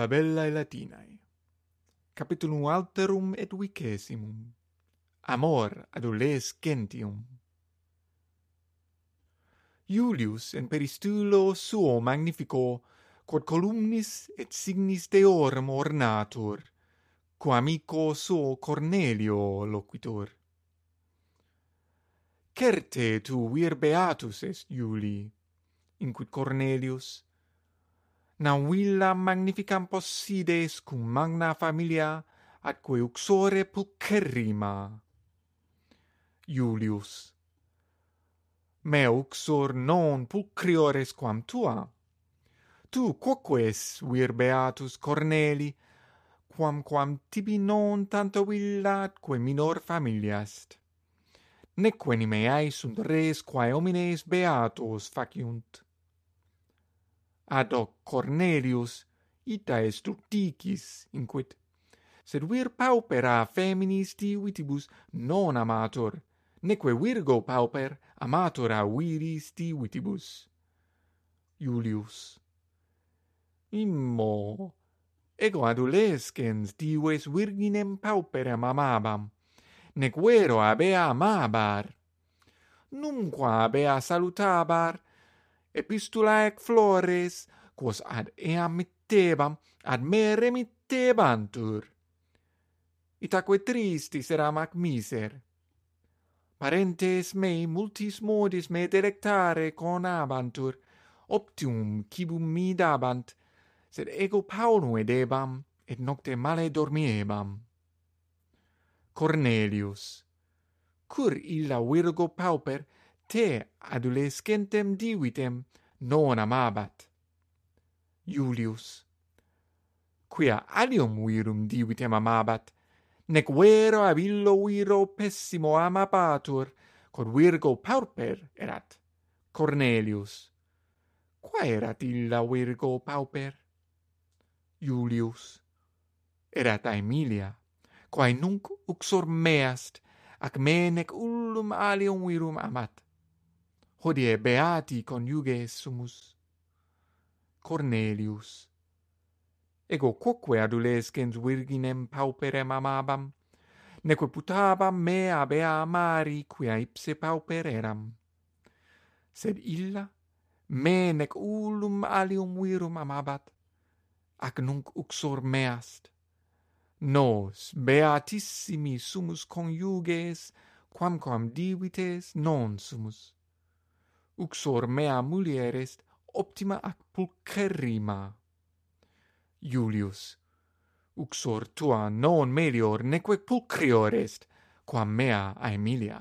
Fabellae Latinae Capitulum alterum et vicesimum. Amor adolescentium Iulius in peristulo suo magnifico quod columnis et signis deorum ornatur quo amico suo Cornelio loquitur. Certe tu vir beatus est Iuli in quid Cornelius Nauilla magnificam possides cum magna familia atque uxore pulcherrima. Iulius Me uxor non pulcriores quam tua. Tu quoques vir beatus Corneli quamquam tibi non tanto villa atque minor familiast. Neque nimeae sunt res quae homines beatos faciunt ad hoc Cornelius ita est uticis inquit. Sed vir paupera feminis divitibus non amator, neque virgo pauper amatora viris divitibus Iulius Immo, ego adolescens dives virginem pauperem amabam, nec vero abea amabar. Numqua abea salutabar, epistulae flores, quos ad eam mittebam, ad me remittebantur Itaque tristis eram ac miser. Parentes mei multis modis me delectare conabantur, optium cibum mi dabant, sed ego paulum edebam, et nocte male dormiebam. Cornelius, cur illa virgo pauper, te adolescentem divitem non amabat. Julius. Quia alium virum divitem amabat, nec vero ab illo viro pessimo amabatur, quod virgo pauper erat. Cornelius. Qua erat illa virgo pauper? Julius. Erat Aemilia, quae nunc uxor meast, ac me nec ullum alium virum amat hodie beati coniuges sumus. Cornelius. Ego quoque adolescens virginem pauperem amabam neque putabam me abea amari quia ipse pauper eram sed illa me nec ullum alium virum amabat ac nunc uxor meast. Nos beatissimi sumus coniuges, quamquam divites non sumus uxor mea mulier est optima ac pulcherrima. Iulius, uxor tua non melior neque pulchrior est, quam mea aemilia.